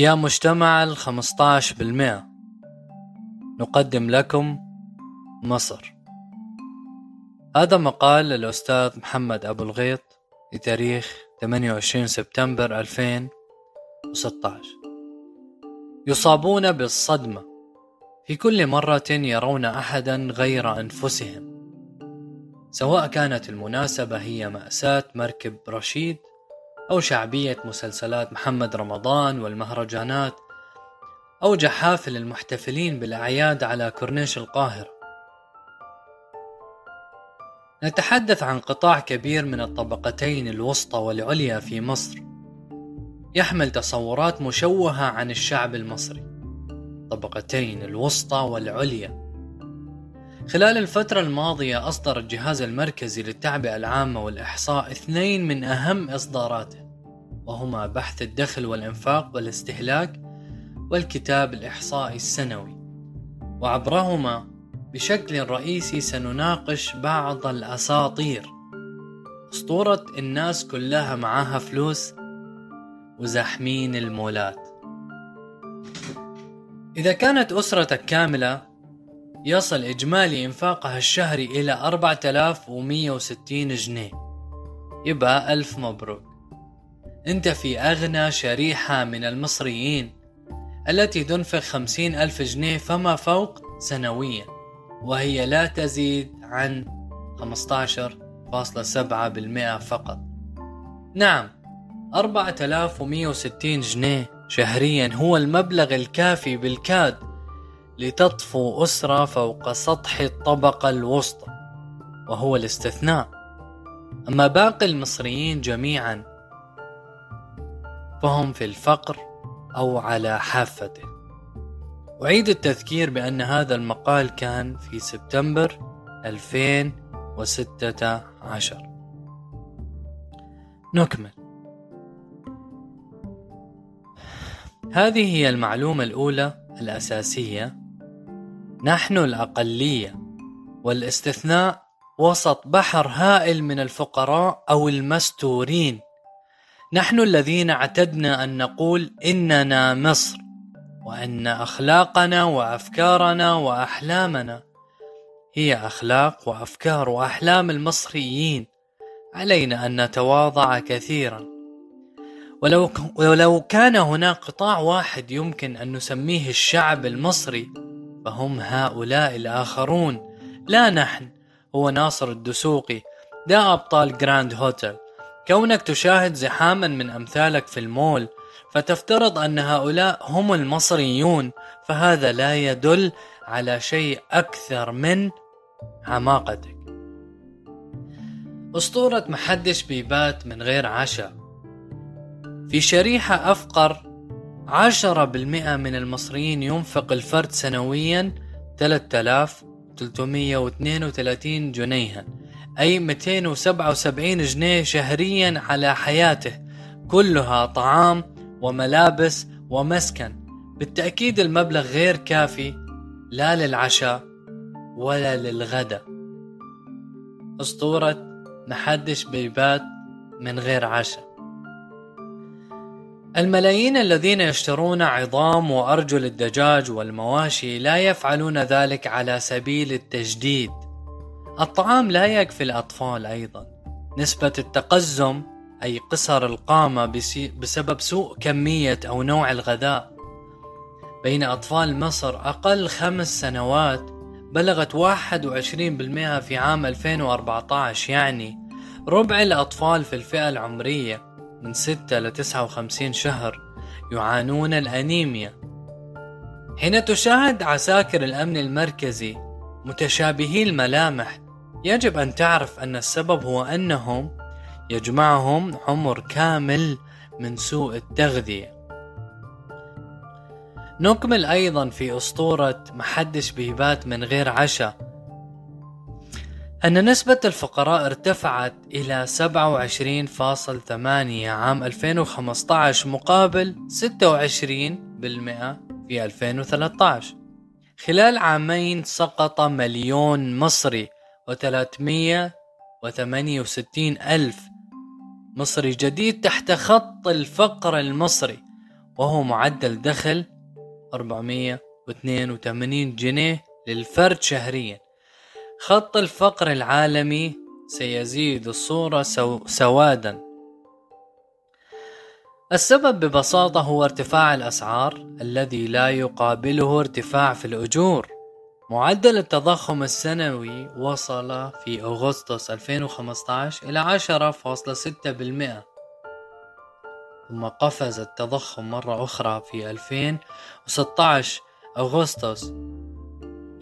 يا مجتمع الخمسطاش بالمئة نقدم لكم مصر. هذا مقال للأستاذ محمد أبو الغيط لتاريخ 28 سبتمبر 2016 يصابون بالصدمة. في كل مرة يرون أحدا غير أنفسهم سواء كانت المناسبة هي مأساة مركب رشيد أو شعبية مسلسلات محمد رمضان والمهرجانات أو جحافل المحتفلين بالأعياد على كورنيش القاهرة نتحدث عن قطاع كبير من الطبقتين الوسطى والعليا في مصر. يحمل تصورات مشوهة عن الشعب المصري. طبقتين الوسطى والعليا. خلال الفترة الماضية أصدر الجهاز المركزي للتعبئة العامة والإحصاء اثنين من أهم إصداراته وهما بحث الدخل والإنفاق والاستهلاك والكتاب الإحصائي السنوي. وعبرهما بشكل رئيسي سنناقش بعض الأساطير أسطورة الناس كلها معاها فلوس وزحمين المولات. إذا كانت أسرتك كاملة يصل إجمالي إنفاقها الشهري إلى 4160 جنيه. يبقى ألف مبروك. أنت في أغنى شريحة من المصريين التي تنفق خمسين ألف جنيه فما فوق سنويا وهي لا تزيد عن 15.7% فقط. نعم 4160 جنيه شهريا هو المبلغ الكافي بالكاد لتطفو أسرة فوق سطح الطبقة الوسطى وهو الاستثناء. أما باقي المصريين جميعا فهم في الفقر أو على حافته. أعيد التذكير بأن هذا المقال كان في سبتمبر 2016 نكمل. هذه هي المعلومة الأولى الأساسية نحن الأقلية والاستثناء وسط بحر هائل من الفقراء أو المستورين. نحن الذين اعتدنا أن نقول إننا مصر وأن أخلاقنا وأفكارنا وأحلامنا هي أخلاق وأفكار وأحلام المصريين. علينا أن نتواضع كثيرا. ولو, ولو كان هناك قطاع واحد يمكن أن نسميه الشعب المصري فهم هؤلاء الآخرون. لا نحن هو ناصر الدسوقي ده أبطال جراند هوتل كونك تشاهد زحاما من أمثالك في المول فتفترض أن هؤلاء هم المصريون فهذا لا يدل على شيء أكثر من حماقتك أسطورة محدش بيبات من غير عشاء. في شريحة أفقر عشرة بالمئة من المصريين ينفق الفرد سنويا 3332 جنيها أي 277 جنيه شهريا على حياته كلها طعام وملابس ومسكن. بالتأكيد المبلغ غير كافي لا للعشاء ولا للغداء أسطورة محدش بيبات من غير عشاء. الملايين الذين يشترون عظام وأرجل الدجاج والمواشي لا يفعلون ذلك على سبيل التجديد. الطعام لا يكفي الأطفال أيضا. نسبة التقزم أي قصر القامة بسبب سوء كمية أو نوع الغذاء. بين أطفال مصر أقل خمس سنوات بلغت 21% في عام 2014 يعني ربع الأطفال في الفئة العمرية. من 6 ل 59 شهر يعانون الأنيميا. حين تشاهد عساكر الأمن المركزي متشابهي الملامح يجب أن تعرف أن السبب هو أنهم يجمعهم عمر كامل من سوء التغذية. نكمل أيضا في أسطورة محدش بيبات من غير عشاء. أن نسبة الفقراء ارتفعت إلى 27.8 عام 2015 مقابل 26% في 2013 خلال عامين سقط مليون مصري و368 ألف مصري جديد تحت خط الفقر المصري وهو معدل دخل 482 جنيه للفرد شهريا. خط الفقر العالمي سيزيد الصورة سو سوادا. السبب ببساطة هو ارتفاع الأسعار الذي لا يقابله ارتفاع في الأجور. معدل التضخم السنوي وصل في أغسطس 2015 إلى 10.6% ثم قفز التضخم مرة أخرى في 2016 أغسطس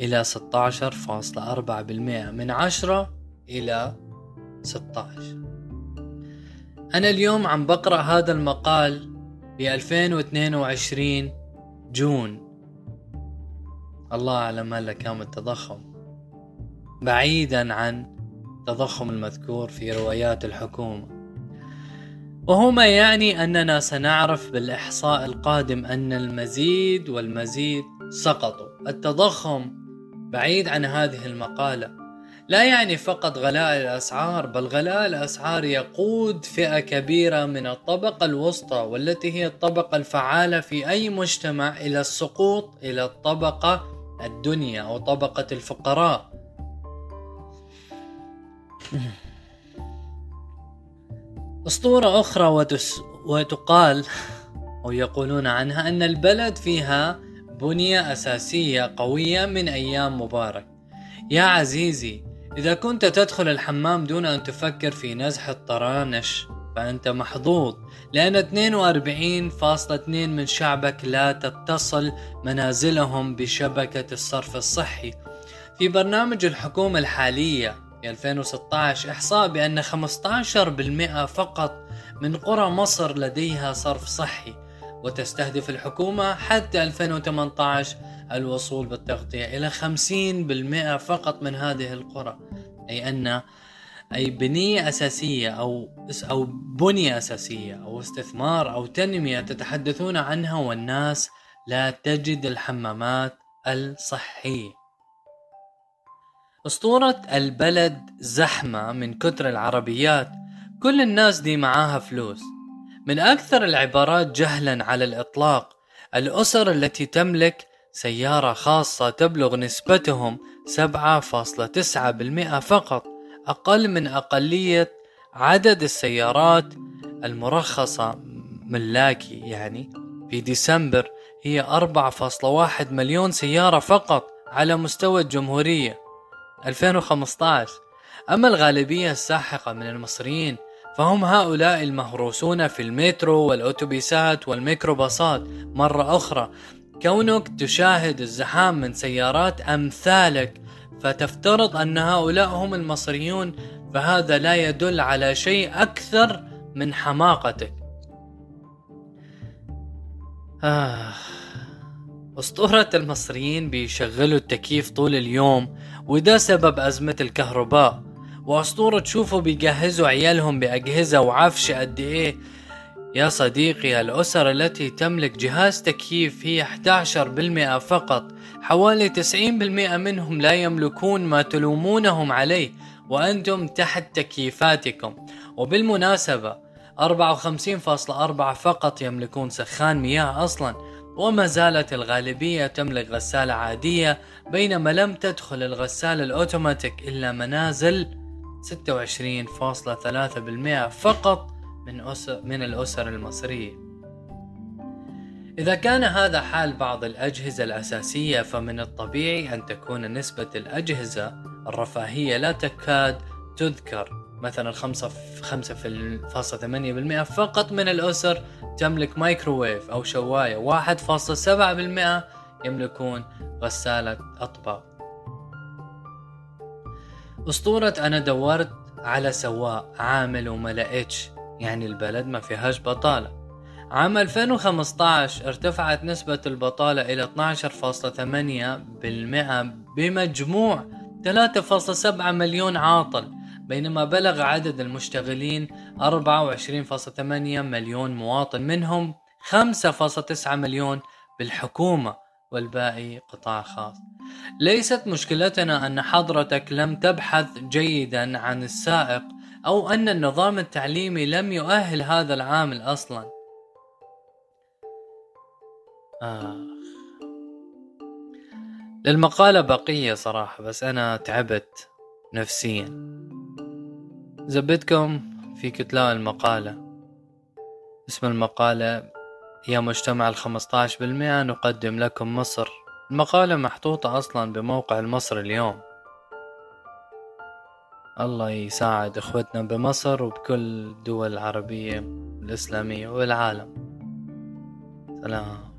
إلى 16.4% من 10 إلى 16 أنا اليوم عم بقرأ هذا المقال ب 2022 جون. الله أعلم هلا كم التضخم. بعيدا عن التضخم المذكور في روايات الحكومة. وهو ما يعني أننا سنعرف بالإحصاء القادم أن المزيد والمزيد سقطوا. التضخم بعيد عن هذه المقالة. لا يعني فقط غلاء الأسعار بل غلاء الأسعار يقود فئة كبيرة من الطبقة الوسطى والتي هي الطبقة الفعالة في أي مجتمع إلى السقوط إلى الطبقة الدنيا أو طبقة الفقراء. أسطورة أخرى وتس وتقال أو يقولون عنها أن البلد فيها بنية أساسية قوية من أيام مبارك. يا عزيزي إذا كنت تدخل الحمام دون أن تفكر في نزح الطرانش فأنت محظوظ لأن 42.2 من شعبك لا تتصل منازلهم بشبكة الصرف الصحي. في برنامج الحكومة الحالية في 2016 إحصاء بأن 15% فقط من قرى مصر لديها صرف صحي. وتستهدف الحكومة حتى 2018 الوصول بالتغطية إلى 50% فقط من هذه القرى. أي أن أي بنية أساسية أو أو بنية أساسية أو استثمار أو تنمية تتحدثون عنها والناس لا تجد الحمامات الصحية. أسطورة البلد زحمة من كتر العربيات. كل الناس دي معاها فلوس. من أكثر العبارات جهلا على الإطلاق الأسر التي تملك سيارة خاصة تبلغ نسبتهم 7.9% فقط أقل من أقلية عدد السيارات المرخصة ملاكي يعني في ديسمبر هي 4.1 مليون سيارة فقط على مستوى الجمهورية. 2015 أما الغالبية الساحقة من المصريين فهم هؤلاء المهروسون في المترو والأوتوبيسات والميكروباصات مرة أخرى كونك تشاهد الزحام من سيارات أمثالك فتفترض أن هؤلاء هم المصريون فهذا لا يدل على شيء أكثر من حماقتك آه. أسطورة المصريين بيشغلوا التكييف طول اليوم وده سبب أزمة الكهرباء وأسطورة تشوفوا بيجهزوا عيالهم بأجهزة وعفش قد إيه. يا صديقي الأسر التي تملك جهاز تكييف هي 11% فقط. حوالي 90% منهم لا يملكون ما تلومونهم عليه وأنتم تحت تكييفاتكم. وبالمناسبة 54.4 فقط يملكون سخان مياه أصلا. وما زالت الغالبية تملك غسالة عادية بينما لم تدخل الغسالة الأوتوماتيك إلا منازل 26.3% فقط من أسر من الأسر المصرية. إذا كان هذا حال بعض الأجهزة الأساسية فمن الطبيعي أن تكون نسبة الأجهزة الرفاهية لا تكاد تذكر. مثلا 5.8% فقط من الأسر تملك مايكروويف أو شواية. 1.7% يملكون غسالة أطباق. أسطورة أنا دورت على سواق عامل وما لقيتش. يعني البلد ما فيهاش بطالة. عام 2015 ارتفعت نسبة البطالة إلى 12.8% بمجموع 3.7 مليون عاطل بينما بلغ عدد المشتغلين 24.8 مليون مواطن منهم 5.9 مليون بالحكومة. والباقي قطاع خاص. ليست مشكلتنا أن حضرتك لم تبحث جيدا عن السائق أو أن النظام التعليمي لم يؤهل هذا العامل أصلا. آه. للمقالة بقية صراحة بس أنا تعبت نفسيا. زبدكم في كتلاء المقالة. اسم المقالة يا مجتمع الخمسطاش بالمئة نقدم لكم مصر. المقالة محطوطة أصلا بموقع المصر اليوم. الله يساعد إخوتنا بمصر وبكل الدول العربية الإسلامية والعالم. سلام.